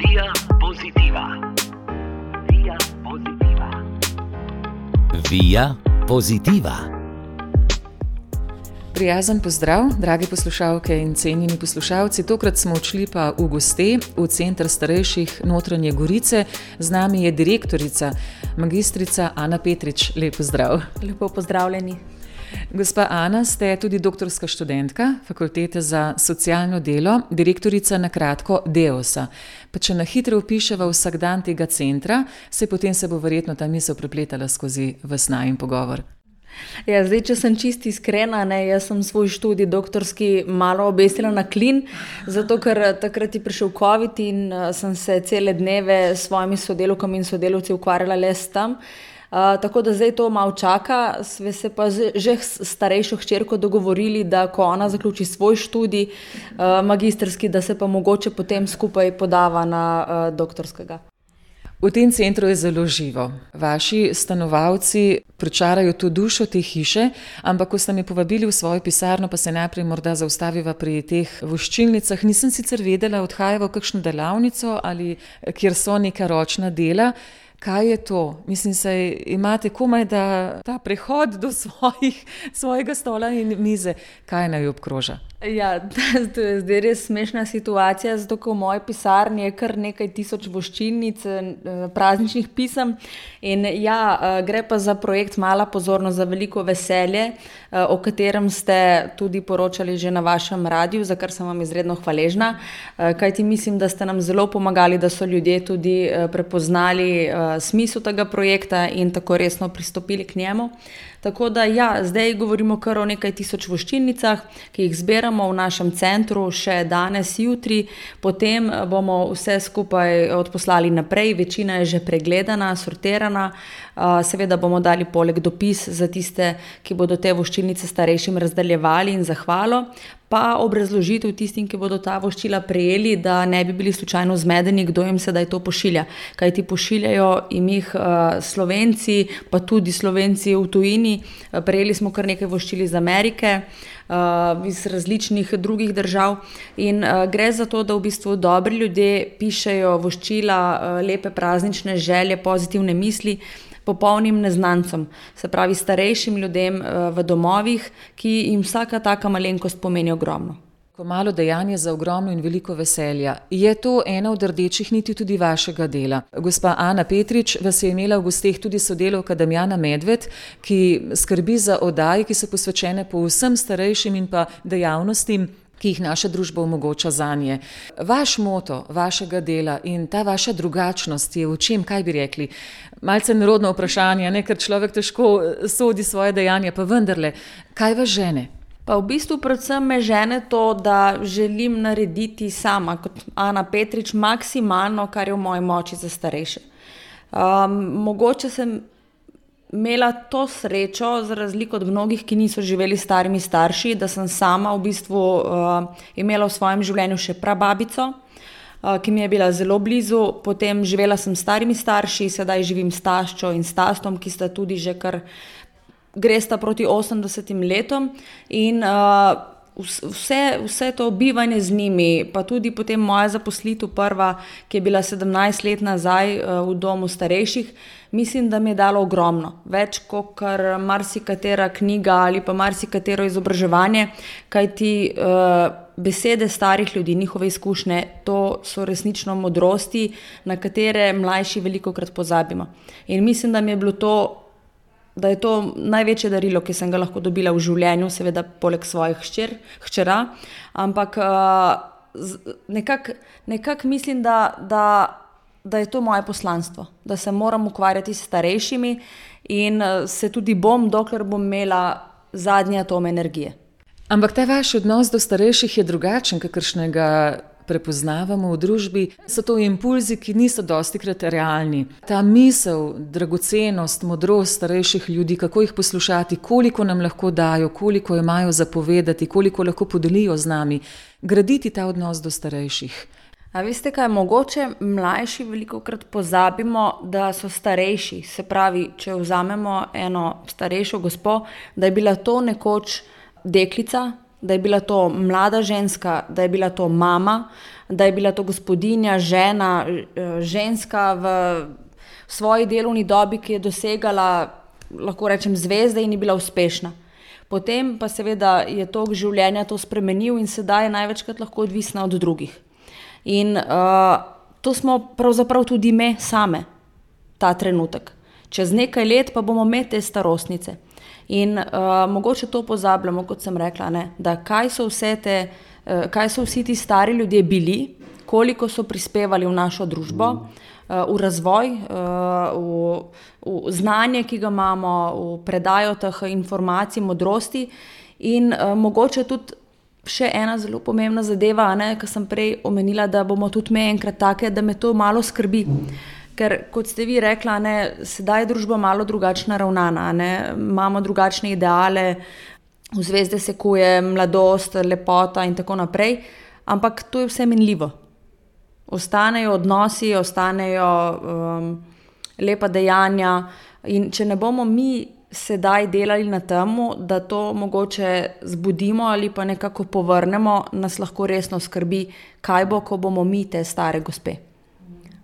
Via pozitiva. Via pozitiva. Via pozitiva. Prijazen pozdrav, dragi poslušalke in cenjeni poslušalci. Tokrat smo odšli pa v goste v Center starejših Notranje Gorice. Z nami je direktorica, magistrica Ana Petrič. Lep pozdrav. Lepo pozdravljeni. Gospa Ana, ste tudi doktorska študentka Fakultete za socialno delo, direktorica na kratko DEOS-a. Pa če na hitro opiševa vsak dan tega centra, se potem se bo verjetno ta misel prepletala skozi vsna in pogovor. Ja, zdaj, če sem čisti iskrena, ne, jaz sem svoj študij doktorski malo obesila na klin, zato ker takrat je prišel COVID in uh, sem se cele dneve s svojimi sodelovkami in sodelovci ukvarjala le s tem. Uh, tako da zdaj to malo čaka, sve se pa že s starejšo hčerko dogovorili, da ko ona zaključi svoj študij, uh, magistrski, da se pa mogoče potem skupaj podava na uh, doktorskega. V tem centru je zelo živo. Vaši stanovalci pričarajo to dušo te hiše, ampak ko ste me povabili v svojo pisarno, pa se najprej morda zaustaviva pri teh voščilnicah. Nisem sicer vedela, odhajava v kakšno delavnico ali kjer so neka ročna dela. Kaj je to? Mislim, da imate komaj da ta prehod do svojih, svojega stola in mize, kaj naj obkroža. Ja, to je zdaj res smešna situacija, zato ker v moji pisarni je kar nekaj tisoč voščilnic, eh, prazničnih pisem. In ja, eh, gre pa za projekt Mala pozornost za veliko veselje, eh, o katerem ste tudi poročali že na vašem radiju, za kar sem vam izredno hvaležna. Kajti mislim, da ste nam zelo pomagali, da so ljudje tudi prepoznali smisel tega projekta in tako resno pristopili k njemu. Tako da, ja, zdaj govorimo kar o nekaj tisoč voščilnicah, ki jih zbiramo v našem centru, še danes, jutri, potem bomo vse skupaj odposlali naprej, večina je že pregledana, sortirana. Seveda bomo dali poleg dopis za tiste, ki bodo te voščilnice starejšim razdaljevali in zahvalo pa obrazložitev tistim, ki bodo ta voščila prejeli, da ne bi bili slučajno zmedeni, kdo jim sedaj to pošilja. Kaj ti pošiljajo jim jih uh, Slovenci, pa tudi Slovenci v tujini. Uh, prejeli smo kar nekaj voščil iz Amerike. Uh, iz različnih drugih držav, in uh, gre za to, da v bistvu dobri ljudje pišejo voščila, uh, lepe praznične želje, pozitivne misli, uh, popolnim neznancem, se pravi starejšim ljudem eh, v domovih, ki jim vsaka taka malenkost pomeni ogromno. Malo dejanje za ogromno in veliko veselja. Je to ena od rdečih niti tudi vašega dela? Gospa Ana Petrič vas je imela v gosteh tudi sodelovka Damjana Medved, ki skrbi za oddaje, ki so posvečene povsem starejšim in pa dejavnostim, ki jih naša družba omogoča za nje. Vaš moto vašega dela in ta vaša drugačnost je v čem, kaj bi rekli? Malce nerodno vprašanje, ne? ker človek težko eh, sodi svoje dejanje, pa vendarle, kaj vas žene? Pa v bistvu predvsem me žene to, da želim narediti sama, kot Ana Petrič, maksimalno, kar je v moji moči za starejše. Um, mogoče sem imela to srečo, za razliko od mnogih, ki niso živeli s starimi starši, da sem sama v bistvu uh, imela v svojem življenju še prababico, uh, ki mi je bila zelo blizu. Potem živela sem s starimi starši, sedaj živim s taščo in s tastom, ki sta tudi že kar gresta proti 80 letom. In, uh, Vse, vse to bivanje z njimi, pa tudi potem moja zaposlitev, prva, ki je bila 17 let nazaj v domu starejših, mislim, da mi je dalo ogromno, več kot kar marsikatera knjiga ali pa marsikatero izobraževanje, kajti uh, besede starih ljudi, njihove izkušnje, to so resnično modrosti, na katere mlajši veliko krat pozabimo. In mislim, da mi je bilo to. Da je to največje darilo, ki sem ga lahko dobila v življenju, seveda, poleg svojih hčer, hčera. Ampak uh, nekako nekak mislim, da, da da je to moje poslanstvo, da se moram ukvarjati s starejšimi in eh, se tudi bom, dokler bom imela zadnji atom energije. Ampak ta vaš odnos do starejših je drugačen, kakršnega prepoznavamo v družbi. So to impulzi, ki niso dosti krat realni. Ta misel, dragocenost, modrost starejših ljudi, kako jih poslušati, koliko nam lahko dajo, koliko imajo zapovedati, koliko lahko podelijo z nami, graditi ta odnos do starejših. A veste, kaj je mogoče? Mlajši veliko krat pozabimo, da so starejši. Se pravi, če vzamemo eno starejšo gospo, da je bila to nekoč deklica, da je bila to mlada ženska, da je bila to mama, da je bila to gospodinja, žena, eh, ženska v svoji delovni dobi, ki je dosegala, lahko rečem, zvezde in je bila uspešna. Potem pa seveda je tok življenja to spremenil in sedaj je največkrat lahko odvisna od drugih. In uh, to smo pravzaprav tudi mi same, ta trenutek. Čez nekaj let pa bomo imeli te starostnice. In uh, mogoče to pozabljamo, kot sem rekla, ne, da kaj so, te, uh, kaj so vsi ti stari ljudje bili, koliko so prispevali v našo družbo, uh, v razvoj, uh, v, v znanje, ki ga imamo, v predajo teh informacij, modrosti. In uh, mogoče tudi še ena zelo pomembna zadeva, ki sem prej omenila, da bomo tudi mi enkrat take, da me to malo skrbi. Mm. Ker, kot ste vi rekla, ne, sedaj je družba malo drugačna ravnana, ne, imamo drugačne ideale, v zvezde se kuje mladost, lepota in tako naprej, ampak to je vse minljivo. Ostanejo odnosi, ostanejo um, lepa dejanja, in če ne bomo mi sedaj delali na tem, da to mogoče zbudimo ali pa nekako povrnemo, nas lahko resno skrbi, kaj bo, ko bomo mi te stare gospe.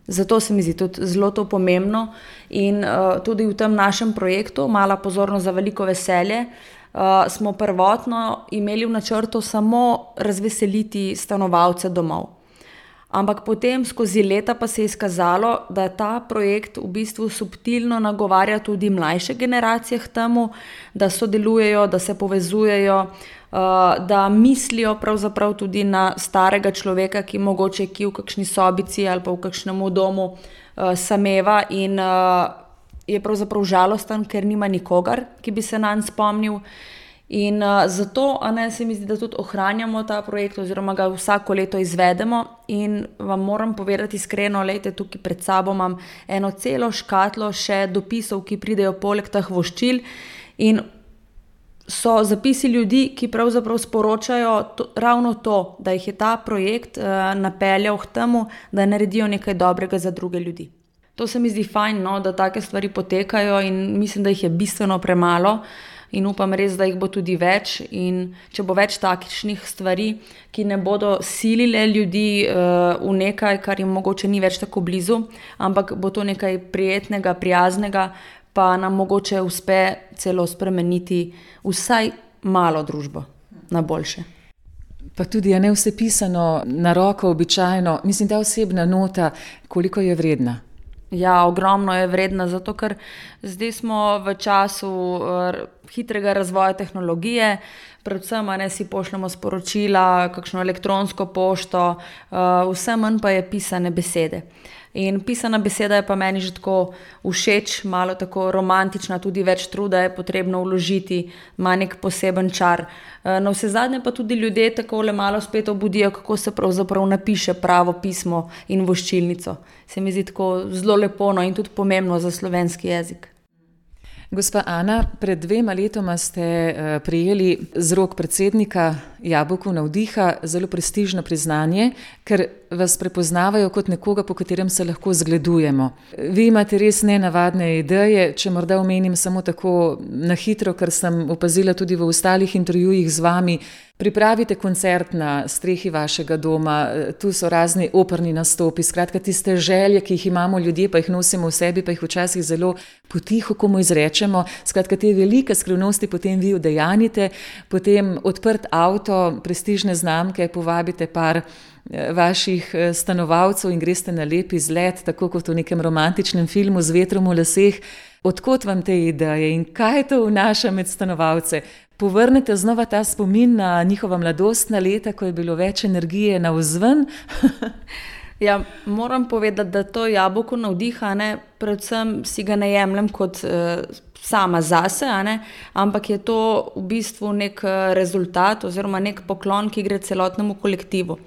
Zato se mi zdi tudi zelo to pomembno in uh, tudi v tem našem projektu, mala pozornost za veliko veselje, uh, smo prvotno imeli v načrtu samo razveseliti stanovalce domov. Ampak potem skozi leta pa se je izkazalo, da ta projekt v bistvu subtilno nagovarja tudi mlajše generacije k temu, da sodelujejo, da se povezujejo, uh, da mislijo pravzaprav tudi na starega človeka, ki mogoče ki v kakšni sobici ali pa v kakšnem domu uh, sameva in uh, je pravzaprav žalosten, ker nima nikogar, ki bi se na njega spomnil. In uh, zato ne, se mi zdi, da tudi ohranjamo ta projekt, oziroma ga vsako leto izvedemo. In vam moram povedati iskreno, da tukaj pred sabo imam eno celo škatlo še dopisov, ki pridejo poleg teh voščil. In so zapisi ljudi, ki pravzaprav sporočajo to, ravno to, da jih je ta projekt uh, napeljal k temu, da naredijo nekaj dobrega za druge ljudi. To se mi zdi fajn, no, da take stvari potekajo in mislim, da jih je bistveno premalo. Uh, in upam res, da jih bo tudi več. In če bo več takšnih stvari, ki ne bodo silile ljudi uh, v nekaj, kar jim mogoče ni več tako blizu, ampak bo to nekaj prijetnega, prijaznega, pa nam mogoče uspe celo spremeniti vsaj malo družbo na boljše. Pa tudi je ne vse pisano na roko, običajno, mislim, da osebna nota, koliko je vredna. Ja, ogromno je vredna, zato ker zdaj smo v času uh, hitrega razvoja tehnologije, predvsem ne si pošljemo sporočila, kakšno elektronsko pošto, uh, vse manj pa je pisane besede. In pisana beseda je pa meni že tako všeč, malo tako romantična, tudi več truda je potrebno vložiti, ima nek poseben čar. Eh, na vse zadnje pa tudi ljudje tako le malo spet obudijo, kako se pravzaprav napiše pravo pismo in voščilnico. Se mi zdi tako zelo lepo no in tudi pomembno za slovenski jezik. Gospa Ana, pred dvema letoma ste uh, prijeli z rok predsednika Jabolko navdiha zelo prestižno priznanje, ker vas prepoznavajo kot nekoga, po katerem se lahko zgledujemo. Vi imate res nenavadne ideje, če morda omenim samo tako na hitro, kar sem opazila tudi v ostalih intervjujih z vami. Pripravite koncert na strehi vašega doma, tu so razni operni nastopi, skratka, tiste želje, ki jih imamo ljudje, pa jih nosimo v sebi, pa jih včasih zelo potiho komu izrečemo. Skratka, te velike skrivnosti potem vi udejanite, potem odprt avto, prestižne znamke, povabite par eh, vaših eh, stanovalcev in greste na lep izlet, tako kot v nekem romantičnem filmu z vetrom v laseh. Odkot vam te ideje in kaj to vnaša med stanovalce? Povrnete znova ta spomin na njihova mladostna leta, ko je bilo več energije na vzven? ja, moram povedati, da to jabolko navdiha, ne, predvsem si ga ne jemljem kot uh, sama zase, ne, ampak je to v bistvu nek eh, rezultat oziroma nek poklon, ki gre celotnemu kolektivu.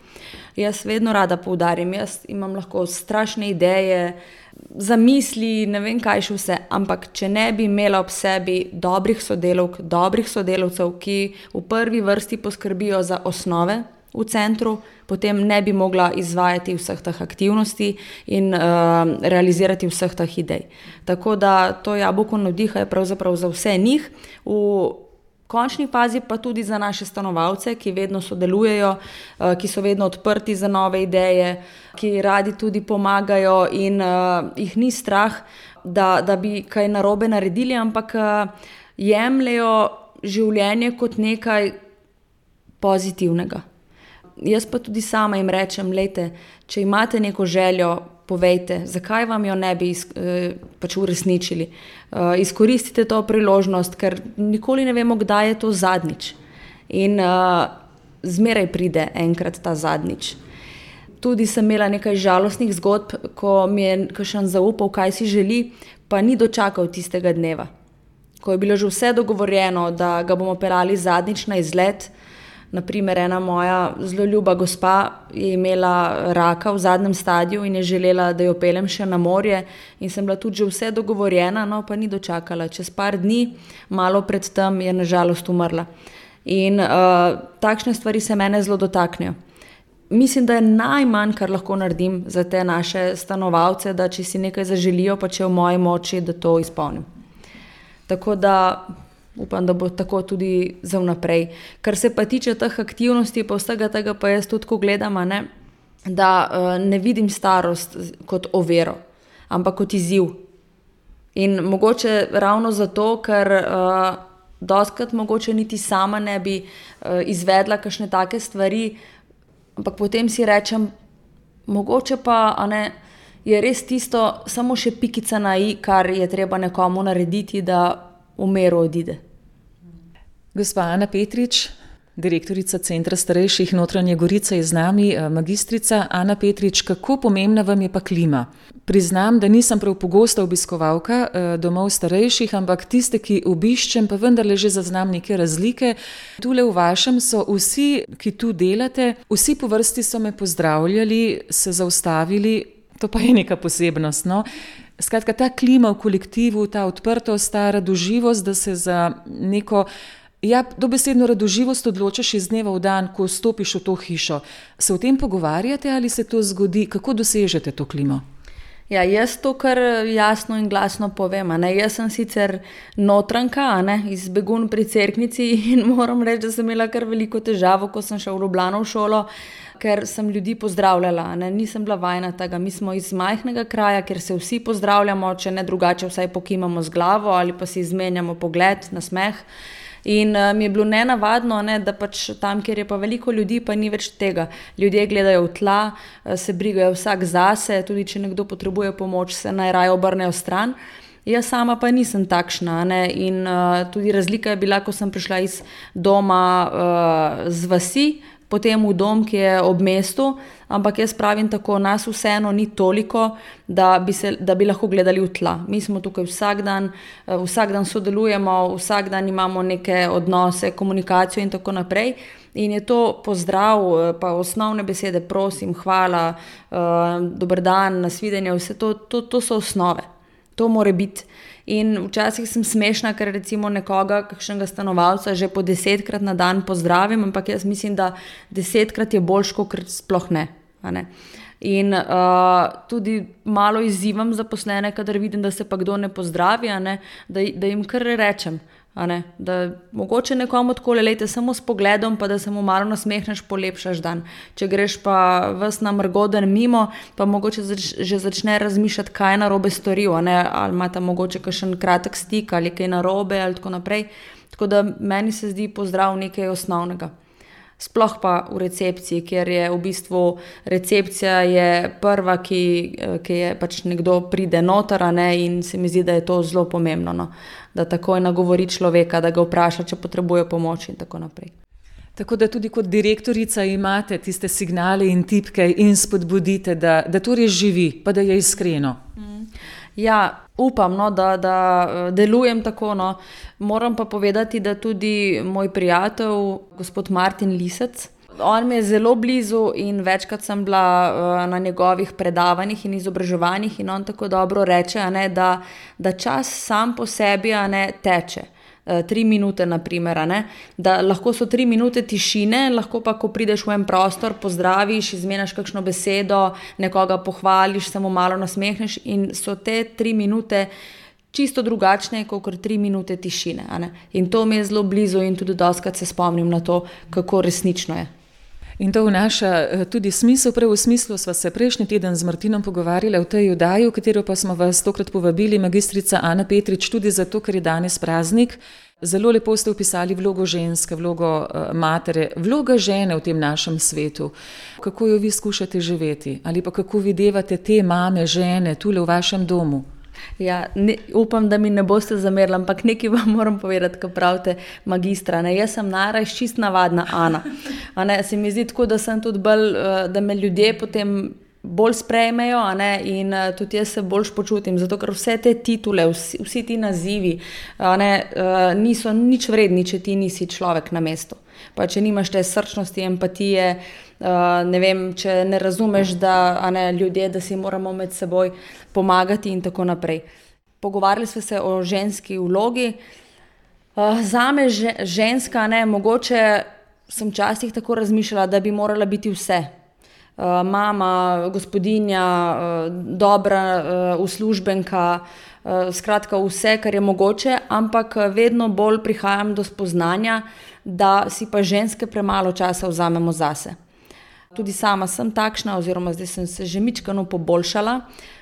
Jaz vedno rada poudarjam, jaz imam lahko strašne ideje, zamisli, ne vem kaj še vse, ampak če ne bi imela ob sebi dobrih sodelavk, dobrih sodelavcev, ki v prvi vrsti poskrbijo za osnove v centru, potem ne bi mogla izvajati vseh teh aktivnosti in uh, realizirati vseh teh idej. Tako da to jabolko navdiha je pravzaprav za vse njih. V končni fazi pa tudi za naše stanovalce, ki vedno sodelujejo, uh, ki so vedno odprti za nove ideje, ki radi tudi pomagajo in uh, jih ni strah, da, da bi kaj narobe naredili, ampak uh, jemljajo življenje kot nekaj pozitivnega. Jaz pa tudi sama jim rečem, lejte, če imate neko željo, povejte, zakaj vam jo ne bi eh, pač uresničili. Eh, izkoristite to priložnost, ker nikoli ne vemo, kdaj je to zadnjič. In uh, zmeraj pride enkrat ta zadnjič. Tudi sem imela nekaj žalostnih zgodb, ko mi je kakšen zaupal, kaj si želi, pa ni dočakal tistega dneva. Ko je bilo že vse dogovorjeno, da ga bomo pelali zadnjič na izlet, Naprimer, ena moja zelo ljuba gospa je imela raka v zadnjem stadiju in je želela, da jo pelem še na morje, in sem bila tudi že vse dogovorjena, no pa ni dočakala. Čez par dni, malo pred tem, je nažalost umrla. In uh, takšne stvari se mene zelo dotaknejo. Mislim, da je najmanj, kar lahko naredim za te naše stanovalce, da če si nekaj zaželijo, pa če je v moji moči, da to izpolnim. Tako da upam, da bo tako tudi za vnaprej. Kar se pa tiče teh aktivnosti, pa vsega tega, pa jaz tudi gledam, ne, da uh, ne vidim starost kot overo, ampak kot izziv. In mogoče ravno zato, ker uh, doskrat mogoče niti sama ne bi uh, izvedla kakšne take stvari, ampak potem si rečem, mogoče pa ne, je res tisto, samo še pikica na i, kar je treba nekomu narediti, da umeru odide. Gospa Ana Petrič, direktorica Centra starejših Notranje Gorice je z nami, eh, magistrica Ana Petrič, kako pomembna vam je pa klima? Priznam, da nisem prav pogosta obiskovalka eh, domov starejših, ampak tiste, ki obiščem, pa vendarle že zaznam neke razlike. Tule v vašem so vsi, ki tu delate, vsi po vrsti so me pozdravljali, se zaustavili, to pa je neka posebnost. No? Skratka, ta klima v kolektivu, ta odprtost, ta radoživost, da se za neko Ja, dobesedno radoživost odločaš iz dneva v dan, ko stopiš v to hišo. Se o tem pogovarjate ali se to zgodi, kako dosežete to klimo? Ja, jaz to kar jasno in glasno povem. Jaz sem sicer notranka, ne, iz Begun pri Cerknici in moram reči, da sem imela kar veliko težavo, ko sem šla v Ljubljano v šolo, ker sem ljudi pozdravljala. Ne. Nisem bila vajena tega. Mi smo iz majhnega kraja, kjer se vsi pozdravljamo, če ne drugače, vsaj pokimamo z glavo ali pa si izmenjamo pogled na smeh. In uh, mi je bilo nenavadno, ne, da pač tam, kjer je pa veliko ljudi, pa ni več tega. Ljudje gledajo v tla, uh, se brigajo vsak zase, tudi če nekdo potrebuje pomoč, se naj raje obrnejo stran. Jaz sama pa nisem takšna. Ne? In uh, tudi razlika je bila, ko sem prišla iz doma uh, z vasi, potem v dom, ki je ob mestu, ampak jaz pravim tako, nas vseeno ni toliko, da bi, se, da bi lahko gledali v tla. Mi smo tukaj vsak dan, eh, vsak dan sodelujemo, vsak dan imamo neke odnose, komunikacijo in tako naprej. In je to pozdrav, eh, pa osnovne besede, prosim, hvala, uh, dober dan, nasvidenje, vse to, to, to so osnove. To more biti. In včasih sem smešna, ker recimo nekoga, kakšnega stanovalca, že po desetkrat na dan pozdravim, ampak jaz mislim, da desetkrat je boljš, kot sploh ne. ne? In uh, tudi malo izzivam zaposlene, kadar vidim, da se pa kdo ne pozdravi, ne? Da, da jim kar rečem. Da mogoče nekomu tako le, samo s pogledom, pa da se mu malo nasmehneš, polepšaš dan. Če greš pa vse na mrgoden mimo, pa mogoče zač, že začne razmišljati, kaj je na robe storil, ali ima tam mogoče kakšen kratek stik ali kaj na robe ali tako naprej. Tako da meni se zdi pozdrav nekaj osnovnega sploh pa v recepciji, ker je v bistvu recepcija prva, ki, ki je pač nekdo pride noter, ne, in se mi zdi, da je to zelo pomembno, no, da takoj nagovori človeka, da ga vpraša, če potrebuje pomoč in tako naprej. Tako da tudi kot direktorica imate tiste signale in tipke in spodbudite, da, da to res živi, pa da je iskreno. Mm. Ja, upam, no, da, da eh, delujem tako. No. Moram pa povedati, da tudi moj prijatelj, gospod Martin Lisec, on mi je zelo blizu in večkrat sem bila uh, na njegovih predavanjih in izobraževanjih in on tako dobro reče, ne, da, da čas sam po sebi ne teče. Eh, tri minute, naprimer, da lahko so tri minute tišine, lahko pa, ko prideš v en prostor, pozdraviš, izmeniš kakšno besedo, nekoga pohvališ, samo malo nasmehneš in so te tri minute čisto drugačne, kot kar tri minute tišine. In to mi je zelo blizu, in tudi doskrat se spomnim na to, kako resnično je. In to vnaša eh, tudi smisel, prav v smislu smo se prejšnji teden z Martinom pogovarjali o tej oddaji, v katero pa smo vas tokrat povabili, magistrica Ana Petrič, tudi zato, ker je danes praznik. Zelo lepo ste opisali vlogo ženske, vlogo uh, matere, vloga žene v tem našem svetu. Kako jo vi skušate živeti ali pa kako videvate te mame, žene, tule v vašem domu? Ja, ne, upam, da mi ne boste zamerili, ampak nekaj vam moram povedati, ko pravite, magistra. Ne? Jaz sem naraj čist navadna Ana. Se mi zdi tako, da sem tudi bolj, eh, da me ljudje potem bolj sprejmejo in uh, tudi jaz se bolj počutim. Zato, ker vse te titule, vsi, vsi ti nazivi ne, uh, niso nič vredni, če ti nisi človek na mestu. Pa če nimaš te srčnosti, empatije, uh, ne vem, če ne razumeš, da ne, ljudje, da si moramo med seboj pomagati in tako naprej. Pogovarjali smo se o ženski vlogi. Uh, za me je ženska, ne, mogoče sem včasih tako razmišljala, da bi morala biti vse. Eh, mama, gospodinja, eh, dobra eh, uslužbenka, skratka vse, kar je mogoče, ampak vedno bolj prihajam do spoznanja, da si pa ženske premalo časa vzamemo zase. Tudi sama sem takšna, oziroma zdaj sem se že mičkano poboljšala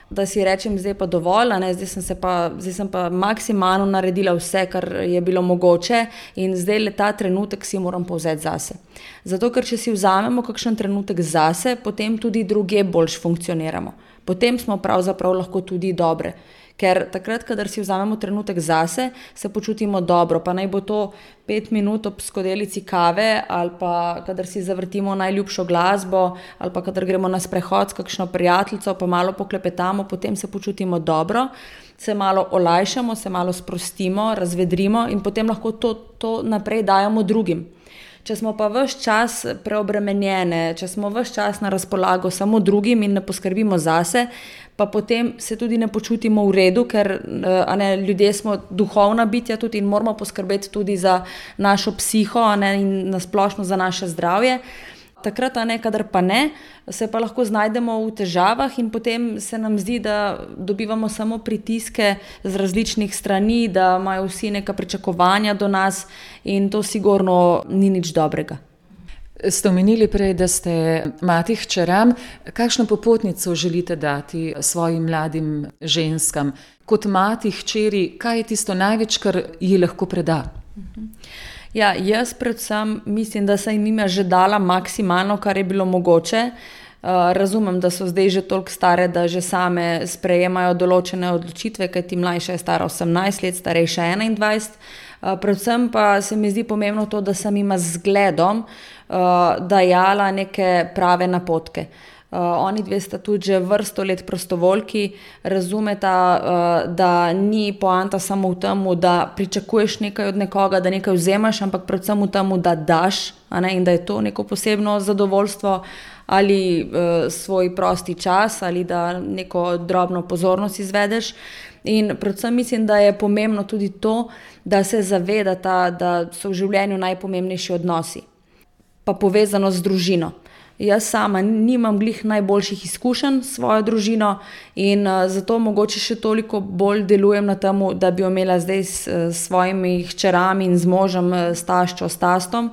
da si rečem, zdaj pa dovolj, zdaj sem, pa, zdaj sem pa maksimalno naredila vse, kar je bilo mogoče, in zdaj le ta trenutek si moram povzeti zase. Zato, ker če si vzamemo kakšen trenutek zase, potem tudi druge bolj funkcioniramo. Potem smo pravzaprav lahko tudi dobre. Ker takrat, ko si vzamemo trenutek zase, se počutimo dobro. Pa naj bo to pet minut ob skodelici kave, ali pa kadar si zavrtimo najljubšo glasbo, ali pa kadar gremo na sprehod s kakšno prijateljico, pa malo poklepetamo, potem se počutimo dobro, se malo olajšamo, se malo sprostimo, razvedrimo in potem lahko to, to naprej dajemo drugim. Če smo pa vse čas preobremenjene, če smo vse čas na razpolago samo drugim in ne poskrbimo zase, pa potem se tudi ne počutimo v redu, ker ne, ljudje smo duhovna bitja tudi in moramo poskrbeti tudi za našo psiho ne, in nasplošno za naše zdravje. Takrat, ne, kadar pa ne, se pa lahko znajdemo v težavah, in potem se nam zdi, da dobivamo samo pritiske z različnih strani, da imajo vsi neka pričakovanja do nas, in to sigurno ni nič dobrega. Ste omenili prej, da ste mati hčeram. Kakšno popotnico želite dati svojim mladim ženskam? Kot mati hčeri, kaj je tisto največ, kar ji lahko preda? Ja, jaz predvsem mislim, da sem jim že dala maksimalno, kar je bilo mogoče. Uh, razumem, da so zdaj že toliko stare, da že same sprejemajo določene odločitve, kajti mlajša je stara 18 let, starejša 21. Uh, predvsem pa se mi zdi pomembno to, da sem jim z zgledom uh, dajala neke prave napotke. Uh, oni dve sta tudi že vrsto let prostovoljki, razumeta, uh, da ni poanta samo v tem, da pričakuješ nekaj od nekoga, da nekaj vzemaš, ampak predvsem v tem, da daš ne, in da je to neko posebno zadovoljstvo ali uh, svoj prosti čas ali da neko drobno pozornost izvedeš. In predvsem mislim, da je pomembno tudi to, da se zavedata, da so v življenju najpomembnejši odnosi pa povezano z družino. Jaz sama nimam glih najboljših izkušenj s svojo družino in uh, zato mogoče še toliko bolj delujem na tem, da bi jo imela zdaj s, s svojimi hčerami in z možem, s taščo, s tastom.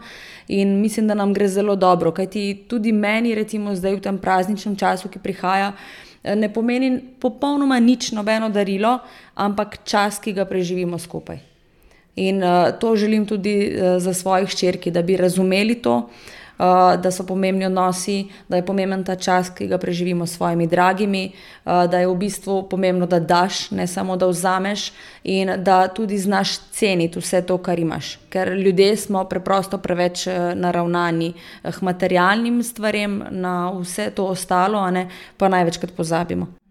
In mislim, da nam gre zelo dobro, kajti tudi meni, recimo zdaj v tem prazničnem času, ki prihaja, ne pomeni popolnoma nič, nobeno darilo, ampak čas, ki ga preživimo skupaj. In uh, to želim tudi uh, za svoje hčerke, da bi razumeli to, uh, da so pomembni odnosi, da je pomemben ta čas, ki ga preživimo s svojimi dragimi, uh, da je v bistvu pomembno, da daš, ne samo da vzameš, in da tudi znaš ceniti vse to, kar imaš. Ker ljudje smo preprosto preveč naravnani k materialnim stvarem, na vse to ostalo, pa največkrat pozabimo.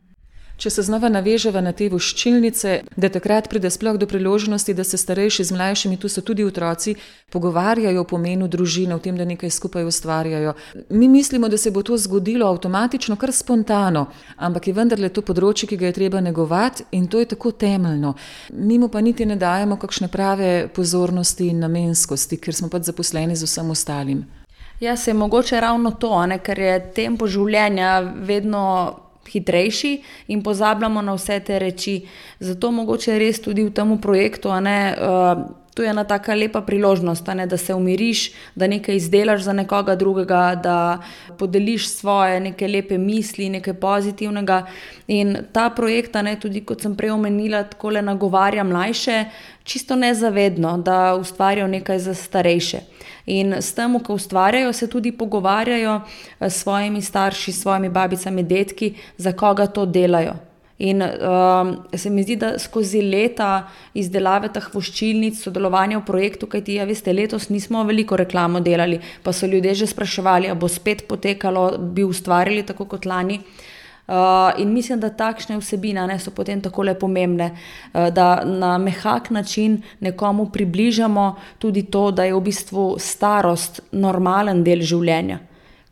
Če se znova navežemo na te voščilnice, da takrat pride sploh do priložnosti, da se starejši z mlajšimi, tu so tudi otroci, pogovarjajo o pomenu družine, o tem, da nekaj skupaj ustvarjajo. Mi mislimo, da se bo to zgodilo avtomatično, kar spontano, ampak je vendarle to področje, ki ga je treba negovati in to je tako temeljno. Mi mu pa niti ne dajemo kakšne prave pozornosti in namenskosti, ker smo pač zaposleni z vsem ostalim. Ja, se je mogoče ravno to, ne, ker je tempo življenja vedno hitrejši in pozabljamo na vse te reči. Zato mogoče res tudi v tem projektu, a ne. Uh, To je ena tako lepa priložnost, ne, da se umiriš, da nekaj izdelaš za nekoga drugega, da podeliš svoje neke lepe misli, nekaj pozitivnega. In ta projekt, ne, tudi kot sem prej omenila, tako le nagovarja mlajše, čisto nezavedno, da ustvarjajo nekaj za starejše. In s tem, ko ustvarjajo, se tudi pogovarjajo s svojimi starši, s svojimi babicami, detki, za koga to delajo. In um, se mi zdi, da skozi leta izdelave teh voščilnic, sodelovanja v projektu, kajti ja, veste, letos nismo veliko reklamo delali, pa so ljudje že spraševali, ali bo spet potekalo, bi ustvarjali tako kot lani. Uh, in mislim, da takšne vsebine ne, so potem tako le pomembne, uh, da na mehak način nekomu približamo tudi to, da je v bistvu starost normalen del življenja.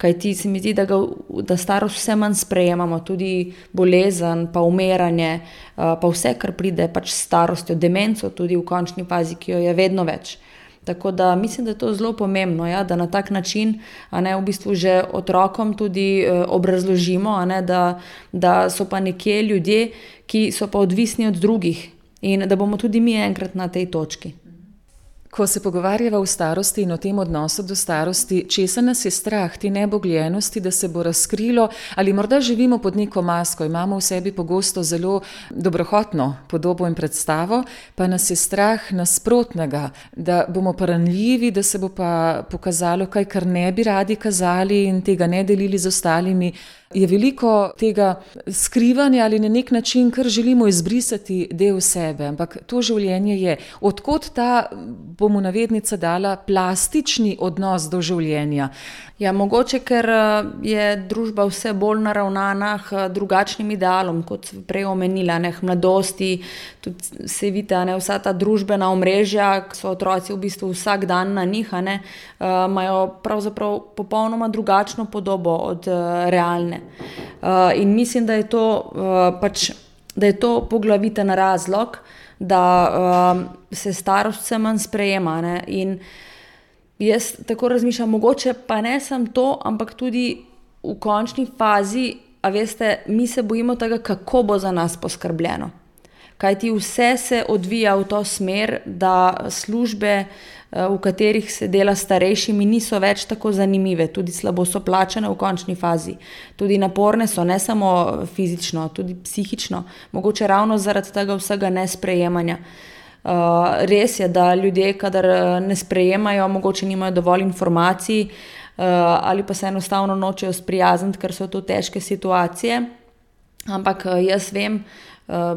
Kaj ti se mi zdi, da, ga, da starost vse manj sprejemamo, tudi bolezen, pa umiranje, pa vse, kar pride pač s starostjo, demenco, tudi v končni fazi, ki jo je vedno več. Tako da mislim, da je to zelo pomembno, ja, da na tak način ne, v bistvu že otrokom tudi eh, obrazložimo, ne, da, da so pa nekje ljudje, ki so pa odvisni od drugih in da bomo tudi mi enkrat na tej točki. Ko se pogovarjava o starosti in o tem odnosu do starosti, česa nas je strah, ti nebogljenosti, da se bo razkrilo, ali morda živimo pod neko masko, imamo v sebi pogosto zelo dobrohotno podobo in predstavo, pa nas je strah nasprotnega, da bomo paranljivi, da se bo pa pokazalo kaj, kar ne bi radi kazali in tega ne delili z ostalimi je veliko tega skrivanja ali na nek način, kar želimo izbrisati del sebe. Ampak to življenje je. Odkot ta, bomo navednica dala, plastični odnos do življenja? Ja, mogoče, ker eh, je družba vse bolj naravnana k drugačnim idealom, kot sem prej omenila, ne mladosti. Tudi se vidi, da vsa ta družbena omrežja, ki so otroci v bistvu vsak dan na njih, ne, uh, imajo pravzaprav popolnoma drugačno podobo od uh, realne. Uh, in mislim, da je to, uh, pač, da je to poglaviten razlog, da uh, se starost vse manj sprejema. Ne, in, uh, jaz tako razmišljam, mogoče pa ne samo to, ampak tudi v končni fazi, a veste, mi se bojimo tega, kako bo za nas poskrbljeno. Kaj ti vse se odvija v to smer, da službe, eh, v katerih se dela starejšimi, niso več tako zanimive, tudi slabo so plačene v končni fazi. Tudi naporne so, ne samo fizično, tudi psihično, mogoče ravno zaradi tega vsega nesprejemanja. Uh, res je, da ljudje, kadar eh, ne sprejemajo, mogoče nimajo dovolj informacij uh, ali pa se enostavno nočejo sprijazniti, ker so to težke situacije. Ampak jaz vem, uh, Eh,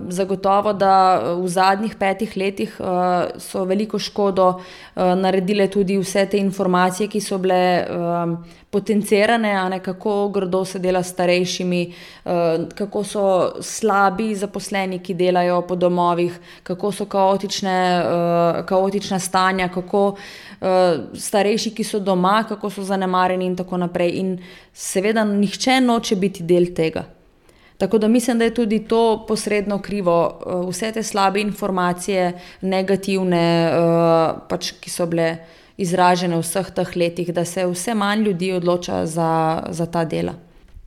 zagotovo, da eh, v zadnjih petih letih eh, so veliko škodo naredile tudi vse te informacije, ki so bile potencirane, ne, kako grdo se dela s starejšimi, kako so slabi zaposleni, ki delajo po domovih, kako so kaotične, kaotična stanja, kako starejši, ki so doma, kako so zanemarjeni in tako naprej. In seveda, nihče noče biti del tega. Tako da mislim, da je tudi to posredno krivo, eh, vse te slabe informacije, negativne, eh, pač, ki so bile izražene v vseh teh letih, da se vse manj ljudi odloča za, za ta dela.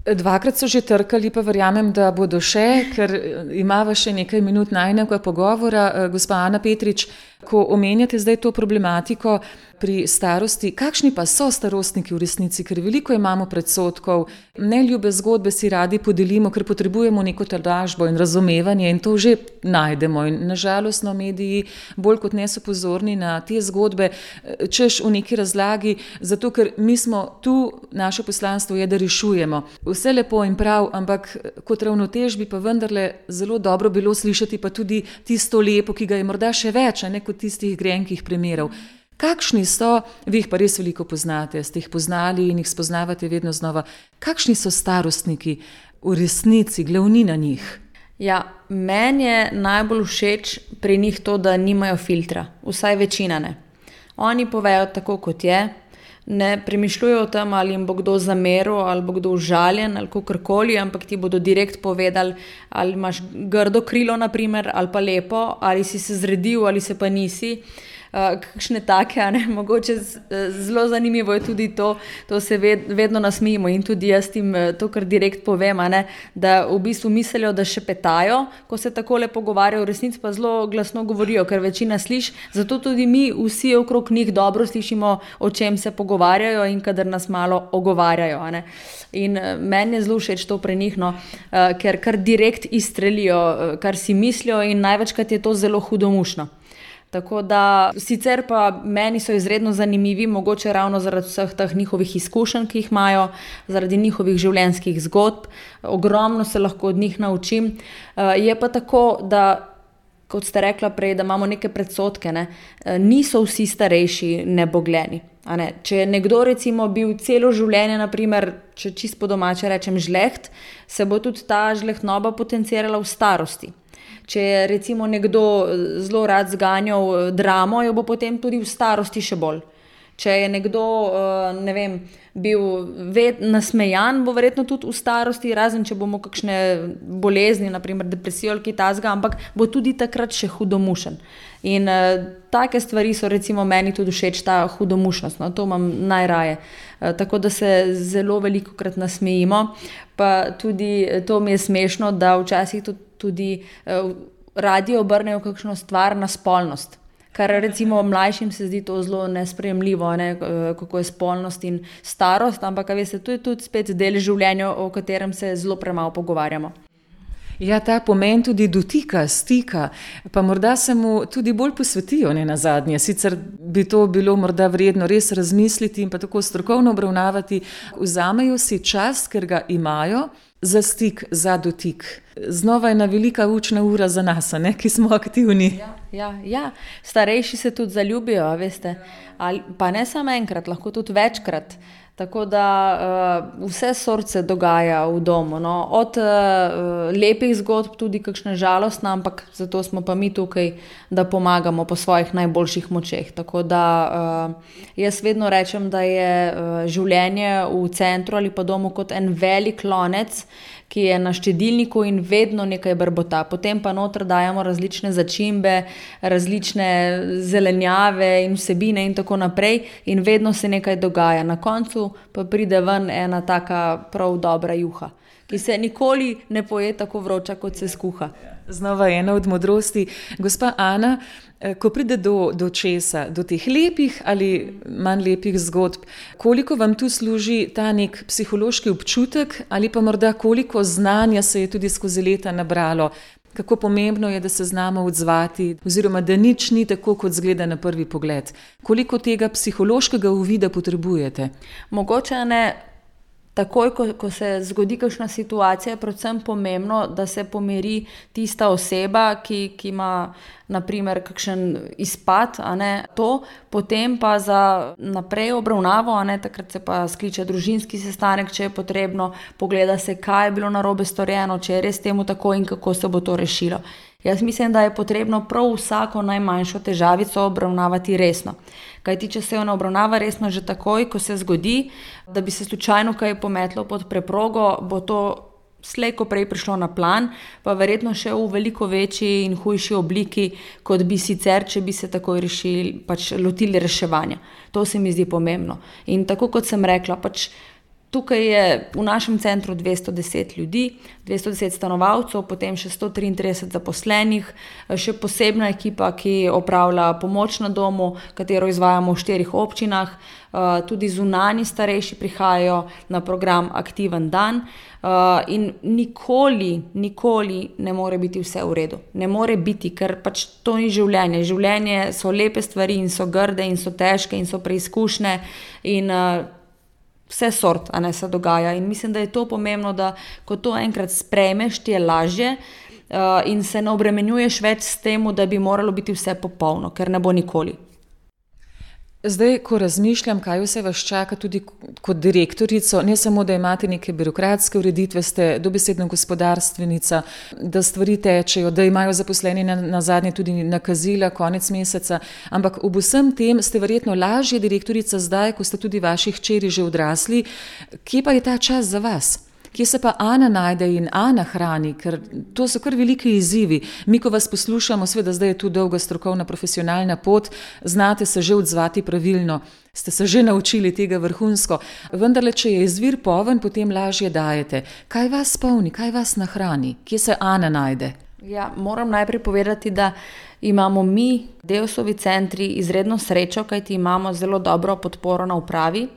Dvakrat so že trkali, pa verjamem, da bodo še, ker eh, imamo še nekaj minut najnega pogovora. Gospa Ana Petrič, ko omenjate zdaj to problematiko, pri starosti, kakšni pa so starostniki v resnici, ker veliko imamo predsotkov, ne ljube zgodbe si radi podelimo, ker potrebujemo neko tolažbo in razumevanje in to že najdemo. In nažalost, no, mediji bolj kot ne so pozorni na te zgodbe, češ v neki razlagi, zato ker mi smo tu, naše poslanstvo je, da rešujemo. Vse lepo in prav, ampak kot ravnotež bi pa vendarle zelo dobro bilo slišati pa tudi tisto lepo, ki ga je morda še več, ne kot tistih grenkih primerov. Kakšni so, vi jih pa res veliko poznate, ste jih poznali in jih spoznavate vedno znova, kakšni so starostniki v resnici, glavnina njih? Ja, meni je najbolj všeč pri njih to, da nimajo filtra, vsaj večina ne. Oni povejo tako, kot je, ne premišljujejo o tem, ali jim bo kdo zameril, ali bo kdo užaljen, ali kako koli, ampak ti bodo direkt povedali, ali imaš grdo krilo, naprimer, ali pa lepo, ali si se zredil, ali se pa nisi. Uh, kakšne take, ne, mogoče zelo zanimivo je tudi to, to se ved, vedno nasmijimo in tudi jaz tim to, kar direkt povem, ne, da v bistvu mislijo, da še petajo, ko se tako le pogovarjajo, v resnici pa zelo glasno govorijo, ker večina sliši, zato tudi mi vsi okrog njih dobro slišimo, o čem se pogovarjajo in kadar nas malo ogovarjajo. In meni je zelo všeč to pre njih, no, ker kar direkt izstrelijo, kar si mislijo in največkrat je to zelo hudomušno. Tako da sicer pa meni so izredno zanimivi, mogoče ravno zaradi vseh teh njihovih izkušenj, ki jih imajo, zaradi njihovih življenjskih zgodb, ogromno se lahko od njih naučim. Eh, je pa tako, da. Kot ste rekla prej, da imamo neke predsotke, ne? Eh, niso vsi starejši nebogljeni. Ne? Če je nekdo, recimo, bil celo življenje, naprimer, če čisto domače rečem, žleht, se bo tudi ta žlehtnoba potencirala v starosti. Če je recimo nekdo eh, zelo rad zganjal eh, dramo, jo bo potem tudi v starosti še bolj. Če je nekdo eh, ne vem, bil nasmejan, bo verjetno tudi v starosti, razen če bomo kakšne bolezni, naprimer depresijo ali kaj tasga, ampak bo tudi takrat še hudomušen. In uh, take stvari so recimo meni tudi všeč, ta hudomušnost, no, to imam najraje. Uh, tako da se zelo veliko krat nasmejimo, pa tudi to mi je smešno, da včasih tudi tudi uh, radi obrnejo kakšno stvar na spolnost. Kar recimo mlajšim se zdi to zelo nespremljivo, ne, eh, kako je spolnost in starost, ampak veste, to je tudi spet del življenja, o katerem se zelo premalo pogovarjamo. Ja, ta pomen tudi dotika, stika, pa morda se mu tudi bolj posvetijo, ne na zadnje. Sicer bi to bilo morda vredno res razmisliti in pa tako strokovno obravnavati. Vzamejo si čas, ker ga imajo za stik, za dotik. Znova je ena velika učna ura za nas, ne, ki smo aktivni. Ja, ja, ja. Starejši se tudi zaljubijo. Ali, pa ne samo enkrat, lahko tudi večkrat. Tako da uh, vse sorce dogaja v domu. No. Od uh, lepih zgodb, tudi kakšne žalostne, ampak zato smo pa mi tukaj, da pomagamo po svojih najboljših močeh. Tako da uh, jaz vedno rečem, da je uh, življenje v centru ali pa domu kot en velik lonec ki je na štedilniku in vedno nekaj brbota. Potem pa noter dajemo različne začimbe, različne zelenjave in vsebine in tako naprej, in vedno se nekaj dogaja. Na koncu pa pride ven ena taka prav dobra juha, ki se nikoli ne poje tako vroča, kot se skuha. Znova ena od modrosti. Gospa Ana, Eh, ko pride do, do česa, do teh lepih ali manj lepih zgodb, koliko vam tu služi ta nek psihološki občutek, ali pa morda koliko znanja se je tudi skozi leta nabralo, kako pomembno je, da se znamo odzvati, oziroma da nič ni tako, kot zgleda na prvi pogled. Koliko tega psihološkega uvida potrebujete? Mogoče ne takoj, ko, ko se zgodi kakšna situacija, je predvsem pomembno, da se pomiri tista oseba, ki, ki ima naprimer kakšen izpad, ne, to, potem pa za naprej obravnavo, ne, takrat se pa skliče družinski sestanek, če je potrebno, pogleda se, kaj je bilo narobe storjeno, če je res temu tako in kako se bo to rešilo. Jaz mislim, da je potrebno prav vsako najmanjšo težavico obravnavati resno. Kaj ti, če se jo ne obravnava resno že takoj, ko se zgodi, da bi se slučajno kaj pometlo pod preprogo, bo to slejko prej prišlo na plan, pa verjetno še v veliko večji in hujši obliki, kot bi sicer, če bi se takoj rešili, pač lotili reševanja. To se mi zdi pomembno. In tako kot sem rekla, pač. Tukaj je v našem centru 210 ljudi, 210 stanovalcev, potem še 133 zaposlenih, še posebna ekipa, ki opravlja pomoč na domu, katero izvajamo v štirih občinah. Eh, tudi zunani starejši prihajajo na program Aktiven dan. Eh, in nikoli, nikoli ne more biti vse v redu. Ne more biti, ker pač to ni življenje. Življenje so lepe stvari in so grde in so težke in so preizkušnje. In, uh, vse sort, a ne se dogaja. In mislim, da je to pomembno, da ko to enkrat sprejmeš, ti je lažje uh, in se ne obremenjuješ več s tem, da bi moralo biti vse popolno, ker ne bo nikoli. Zdaj, ko razmišljam, kaj vse vas čaka, tudi kot direktorico, ne samo, da imate neke birokratske ureditve, ste dobesedno gospodarstvenica, da stvari tečejo, da imajo zaposleni na, na zadnje tudi nakazila, konec meseca, ampak ob vsem tem ste verjetno lažje direktorica zdaj, ko ste tudi vaši hčeri že odrasli. Kje pa je ta čas za vas? Kje se pa Ana najde in Ana hrani, ker to so kar veliki izzivi. Mi, ko vas poslušamo, seveda zdaj je tu dolga strokovna profesionalna pot, znate se že odzvati pravilno. Ste se že naučili tega vrhunsko, vendar, če je izvir poven, potem lažje dajete. Kaj vas polni, kaj vas nahrani, kje se Ana najde? Ja, moram najprej povedati, da imamo mi, Deosovi centri, izredno srečo, kajti imamo zelo dobro podporo na upravi.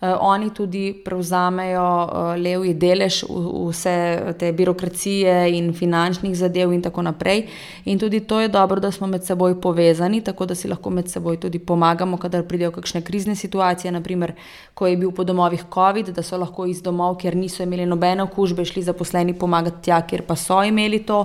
Uh, oni tudi prevzamejo uh, levji delež vse te birokracije in finančnih zadev, in tako naprej. In tudi to je dobro, da smo med seboj povezani, tako da si lahko med seboj tudi pomagamo, kadar pridejo kakšne krizne situacije, naprimer, ko je bil po domovih COVID, da so lahko iz domov, kjer niso imeli nobene okužbe, šli zaposleni pomagati tja, kjer pa so imeli to.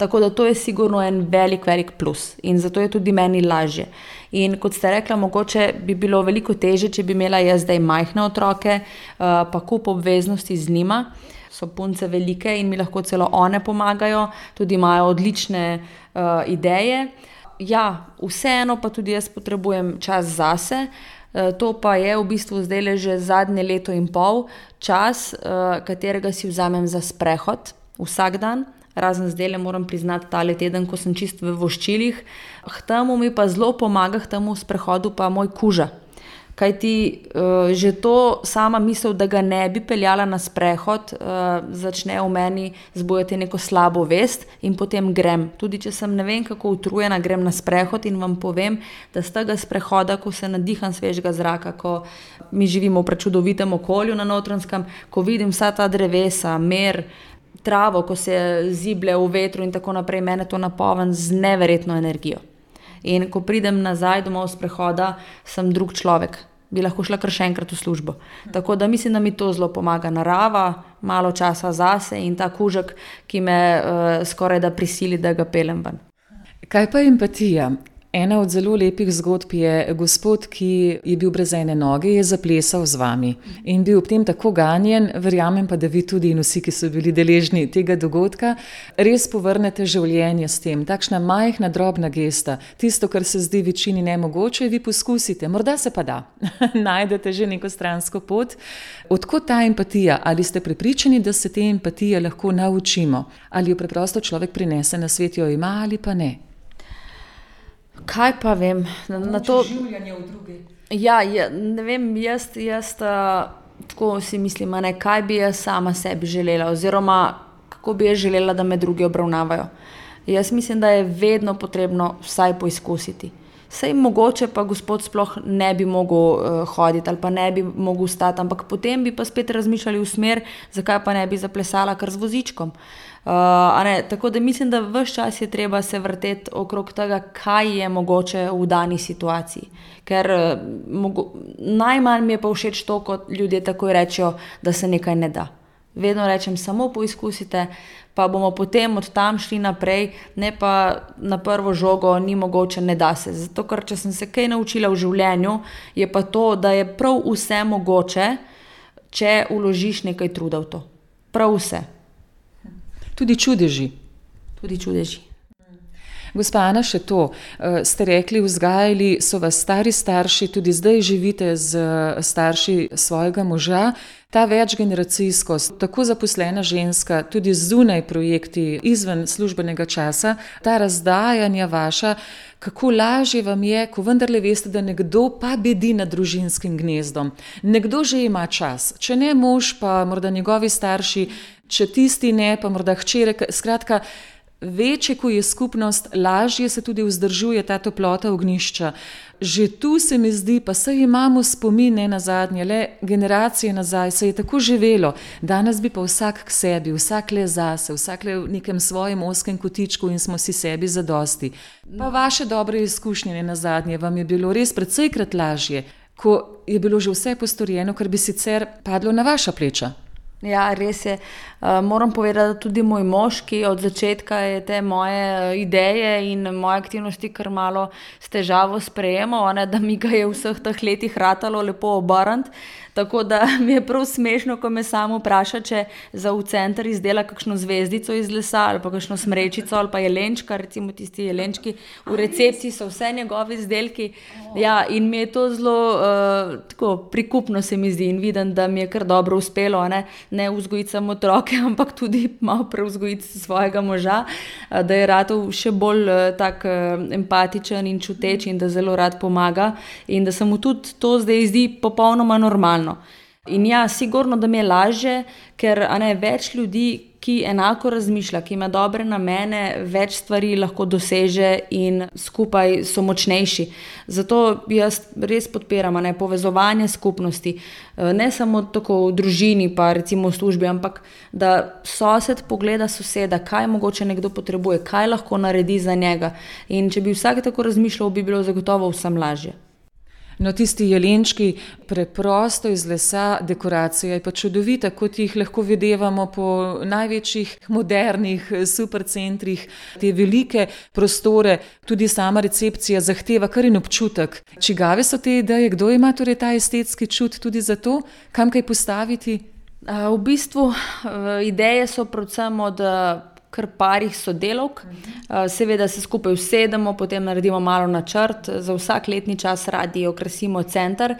Tako da to je sigurno en velik, velik plus in zato je tudi meni lažje. In kot ste rekla, mogoče bi bilo veliko teže, če bi imela jaz zdaj majhne otroke, uh, pa kup obveznosti z njima. So punce velike in mi lahko celo one pomagajo, tudi imajo odlične uh, ideje. Ja, vseeno pa tudi jaz potrebujem čas zase. Uh, to pa je v bistvu zdaj le že zadnje leto in pol čas, uh, katerega si vzamem za sprehod vsak dan razen zdaj le moram priznati, ta le teden, ko sem čist v voščilih. K temu mi pa zelo pomaga, k temu sprehodu pa moj kuža. Kaj ti uh, že to sama misel, da ga ne bi peljala na sprehod, uh, začne v meni zbujati neko slabo vest in potem grem. Tudi če sem ne vem kako utrujena, grem na sprehod in vam povem, da z tega sprehoda, ko se nadiham svežega zraka, ko mi živimo v prečudovitem okolju na notranskem, ko vidim vsa ta drevesa, mer, travo, ko se ziblje v vetru in tako naprej, meni to napolni z neverjetno energijo. In ko pridem nazaj domov z prehoda, sem drug človek. Bi lahko šla kar še enkrat v službo. Tako da mislim, da mi to zelo pomaga narava, malo časa zase in ta kužek, ki me uh, skoraj da prisili, da ga pelem ven. Kaj pa empatija? Ena od zelo lepih zgodb je gospod, ki je bil brez ene noge, je zaplesal z vami in bil ob tem tako ganjen, verjamem pa, da vi tudi in vsi, ki so bili deležni tega dogodka, res povrnete življenje s tem. Takšna majhna, drobna gesta, tisto, kar se zdi večini nemogoče, vi poskusite, morda se pa da. Najdete že neko stransko pot. Odkot ta empatija? Ali ste prepričani, da se te empatije lahko naučimo? Ali jo preprosto človek prinese na svet, jo ima ali pa ne? Kaj pa vem, na, na to življenje v drugi. Ja, ja, ne vem, jaz, jaz uh, tako si mislim, ne, kaj bi jaz sama sebi želela, oziroma kako bi jaz želela, da me drugi obravnavajo. Jaz mislim, da je vedno potrebno vsaj poizkusiti. Sej mogoče pa gospod sploh ne bi mogel uh, hoditi ali pa ne bi mogel stati, ampak potem bi pa spet razmišljali v smer, zakaj pa ne bi zaplesala kar z vozičkom. Uh, Tako da mislim, da vse čas je treba se vrteti okrog tega, kaj je mogoče v dani situaciji. Ker uh, mogo, najmanj mi je pa všeč to, ko ljudje takoj rečejo, da se nekaj ne da. Vedno rečem, samo poizkusite, pa bomo potem od tam šli naprej, ne pa na prvo žogo, ni mogoče, ne da se. Zato, ker če sem se kaj naučila v življenju, je pa to, da je prav vse mogoče, če uložiš nekaj truda v to. Prav vse. Tudi čudeži. Tudi čudeži. Gospa Ana, še to. Eh, ste rekli, vzgajali so vas stari starši, tudi zdaj živite z eh, starši svojega moža. Ta večgeneracijskost, tako zaposlena ženska, tudi zunaj projekti, izven službenega časa, ta razdajanja vaša, kako lažje vam je, ko vendarle veste, da nekdo pa bedi nad družinskim gnezdom. Nekdo že ima čas, če ne mož, pa morda njegovi starši, če tisti ne, pa morda hčere. Skratka, večje, ko je skupnost, lažje se tudi vzdržuje ta toplota ognišča. Že tu se mi zdi, pa se imamo spomine na zadnje, le generacije nazaj, se je tako živelo, danes bi pa vsak k sebi, vsak le zase, vsak le v nekem svojem oskem kotičku in smo si sebi zadosti. Pa vaše dobre izkušnje na zadnje vam je bilo res predvsejkrat lažje, ko je bilo že vse postorjeno, kar bi sicer padlo na vaša pleča. Ja, res je. Uh, moram povedati, da tudi moj mož, ki od začetka je te moje ideje in moje aktivnosti kar malo s težavo sprejemal, ne, da mi ga je v vseh teh letih ratalo lepo obarant. Tako da mi je prav smešno, ko me samo vpraša, če za v center izdela kakšno zvezdico iz lesa ali pa kakšno smrečico ali pa jelenčka, recimo tisti jelenčki v recepciji so vse njegovi izdelki. Ja, in mi je to zelo uh, tako, prikupno, se mi zdi, in vidim, da mi je kar dobro uspelo, ne, ne vzgojiti samo otroke, ampak tudi malo preuzgojiti svojega moža, da je rad še bolj uh, tak uh, empatičen in čuteč in da zelo rad pomaga in da se mu tudi to zdaj zdi popolnoma normalno. In ja, sigurno, da mi je lažje, ker ne, več ljudi, ki enako razmišlja, ki ima dobre namene, več stvari lahko doseže in skupaj so močnejši. Zato jaz res podpiram ne, povezovanje skupnosti, eh, ne samo tako v družini, pa recimo v službi, ampak da sosed pogleda soseda, kaj mogoče nekdo potrebuje, kaj lahko naredi za njega. In če bi vsak tako razmišljal, bi bilo zagotovo vsem lažje. No, tisti jelenčki, preprosto iz lesa, dekoracija je pa čudovita, kot jih lahko videvamo po največjih modernih supercentrih. Te velike prostore, tudi sama recepcija zahteva kar in občutek. Čigave so te ideje, kdo ima torej ta estetski čut tudi za to, kam kaj postaviti? V bistvu ideje so predvsem od kar parih sodelavk. Uh, seveda se skupaj usedemo, potem naredimo malo načrt, za vsak letni čas radi okrasimo center.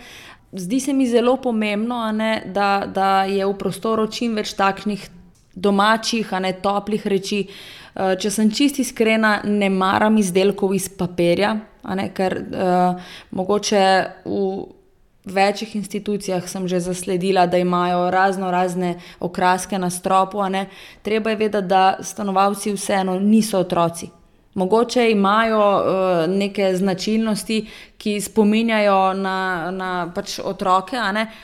Zdi se mi zelo pomembno, ne, da, da je v prostoru čim več takšnih domačih, a ne toplih reči. Uh, če sem čist iskrena, ne maram izdelkov iz papirja, ne, ker uh, mogoče v večjih institucijah sem že zasledila, da imajo razno razne okraske na stropu. Treba je vedeti, da stanovalci vseeno niso otroci. Mogoče imajo uh, neke značilnosti, ki spominjajo na, na pač otroke,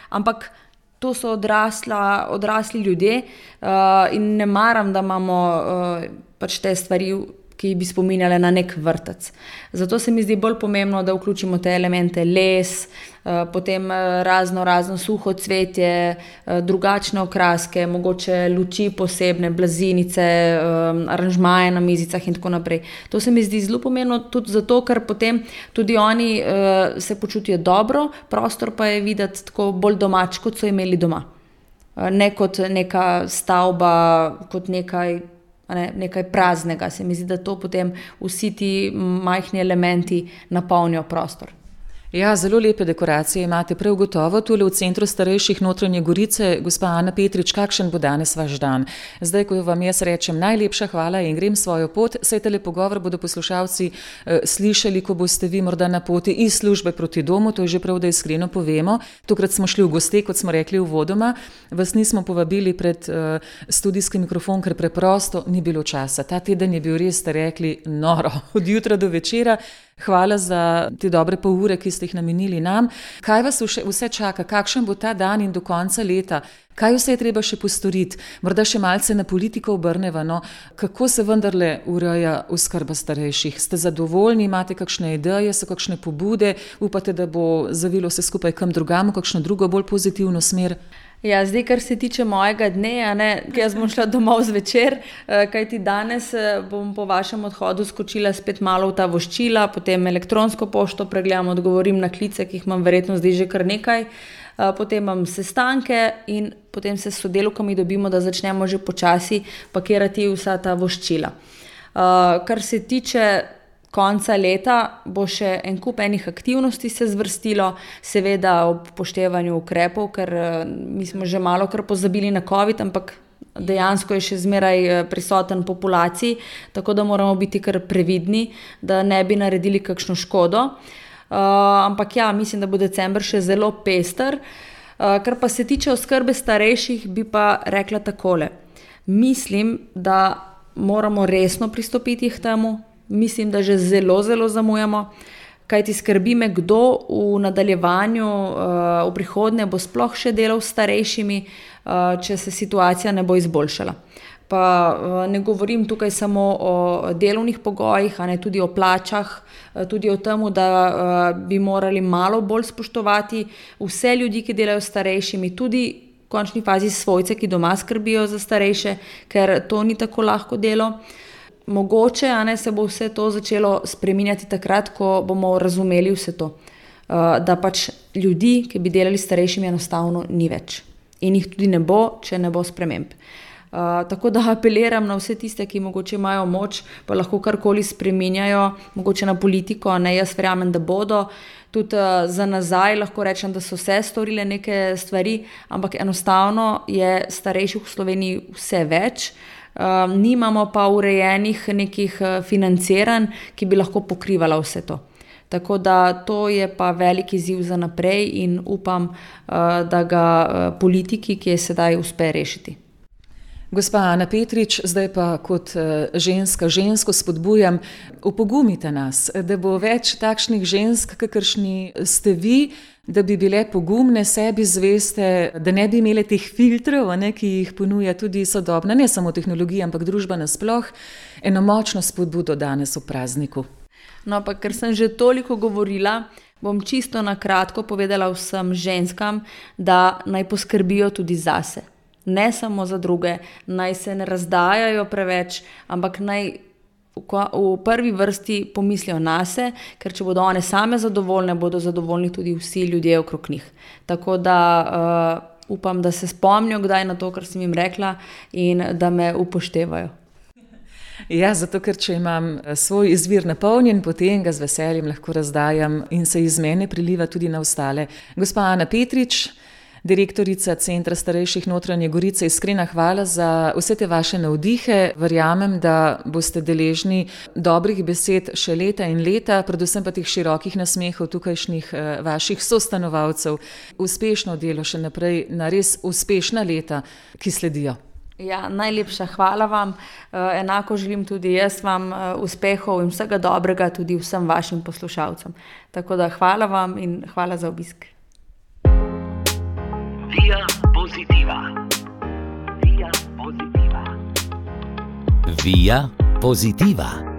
ampak to so odrasla, odrasli ljudje uh, in ne maram, da imamo uh, pač te stvari ki bi spominjale na nek vrtec. Zato se mi zdi bolj pomembno, da vključimo te elemente, les, eh, potem eh, razno razno suho cvetje, eh, drugačne okraske, mogoče luči posebne, blazinice, aranžmaje na mizicah in tako naprej. To se mi zdi zelo pomembno tudi zato, ker potem tudi oni se počutijo dobro, prostor pa je videti tako bolj domač, kot so imeli doma. Ne kot neka stavba, kot nekaj, ne, nekaj praznega. Se mi zdi, da to potem vsi ti majhni elementi napolnijo prostor. Ja, zelo lepe dekoracije imate, prav gotovo, tudi v centru starejših notranje Gorice. Gospa Ana Petrič, kakšen bo danes vaš dan? Zdaj, ko vam jaz rečem najlepša hvala in grem svojo pot, saj tele pogovor bodo poslušalci eh, slišali, ko boste vi morda na poti iz službe proti domu, to je že prav, da iskreno povemo. Tokrat smo šli v goste, kot smo rekli v vodoma, vas nismo povabili pred eh, studijski mikrofon, ker preprosto ni bilo časa. Ta teden je bil res, ste rekli, noro, od jutra do večera. Hvala za te dobre pol ure, ki ste jih namenili nam. Kaj vas vse čaka, kakšen bo ta dan in do konca leta? Kaj vse je treba še postoriti, morda še malce na politiko obrneva, no, kako se vendarle ureja oskrba starejših? Ste zadovoljni, imate kakšne ideje, so kakšne pobude, upate, da bo zavilo vse skupaj kam drugam, kakšno drugo, bolj pozitivno smer? Ja, zdaj, kar se tiče mojega dne, ne, jaz bom šla domov zvečer, eh, kajti danes eh, bom po vašem odhodu skočila spet malo v ta voščila, potem elektronsko pošto pregledam, odgovorim na klice, ki jih imam verjetno zdaj že kar nekaj, eh, potem imam sestanke in potem se s sodelovkami dobimo, da začnemo že počasi pakirati vsa ta voščila. Kar se tiče konca leta bo še en kup enih aktivnosti se zvrstilo, seveda ob poštevanju ukrepov, ker eh, mi smo že malo kar pozabili na COVID, ampak dejansko je še zmeraj eh, prisoten v populaciji, tako da moramo biti kar previdni, da ne bi naredili kakšno škodo. Uh, ampak ja, mislim, da bo decembr še zelo pester. Uh, kar pa se tiče oskrbe starejših, bi pa rekla takole. Mislim, da moramo resno pristopiti k temu, mislim, da že zelo, zelo zamujamo. Kaj ti skrbi me, kdo v nadaljevanju, uh, v prihodnje bo sploh še delal s starejšimi, uh, če se situacija ne bo izboljšala. Pa uh, ne govorim tukaj samo o delovnih pogojih, ampak tudi o plačah, uh, tudi o tem, da uh, bi morali malo bolj spoštovati vse ljudi, ki delajo s starejšimi, tudi v končni fazi svojce, ki doma skrbijo za starejše, ker to ni tako lahko delo. Mogoče ne, se bo vse to začelo spreminjati takrat, ko bomo razumeli vse to. Uh, da pač ljudi, ki bi delali starejšimi, enostavno ni več. In jih tudi ne bo, če ne bo sprememb. Uh, tako da apeliram na vse tiste, ki mogoče imajo moč, pa lahko karkoli spremenjajo, mogoče na politiko, ne jaz verjamem, da bodo. Tudi uh, za nazaj lahko rečem, da so vse storile neke stvari, ampak enostavno je starejših v Sloveniji vse več. Uh, um, nimamo pa urejenih nekih eh, financiranj, ki bi lahko pokrivala vse to. Tako da to je pa velik izziv za naprej in upam, uh, da ga uh, politiki, ki je sedaj, uspe rešiti. Gospa Ana Petrič, zdaj pa kot ženska žensko spodbujam, upogumite nas, da bo več takšnih žensk, kakršni ste vi da bi bile pogumne, sebi zveste, da ne bi imele teh filtrov, ne, ki jih ponuja tudi sodobna, ne samo tehnologija, ampak družba nasploh, eno močno spodbudo danes v prazniku. No, pa ker sem že toliko govorila, bom čisto na kratko povedala vsem ženskam, da naj poskrbijo tudi zase. Ne samo za druge, naj se ne razdajajo preveč, ampak naj v prvi vrsti pomislijo na sebe, ker če bodo one same zadovoljne, bodo zadovoljni tudi vsi ljudje okrog njih. Tako da uh, upam, da se spomnijo kdaj na to, kar sem jim rekla, in da me upoštevajo. Ja, zato, ker če imam eh, svoj izvir napolnjen, potem ga z veseljem lahko razdajam in se iz mene priliva tudi na ostale. Gospa Ana Petrič, direktorica Centra starejših notranje Gorice, iskrena hvala za vse te vaše navdihe. Verjamem, da boste deležni dobrih besed še leta in leta, predvsem pa teh širokih nasmehov tukajšnjih eh, vaših sostanovalcev. Uspešno delo še naprej na res uspešna leta, ki sledijo. Ja, najlepša hvala vam. Eh, enako želim tudi jaz vam eh, uspehov in vsega dobrega tudi vsem vašim poslušalcem. Tako da hvala vam in hvala za obisk. Via positiva. Via positiva. Via positiva.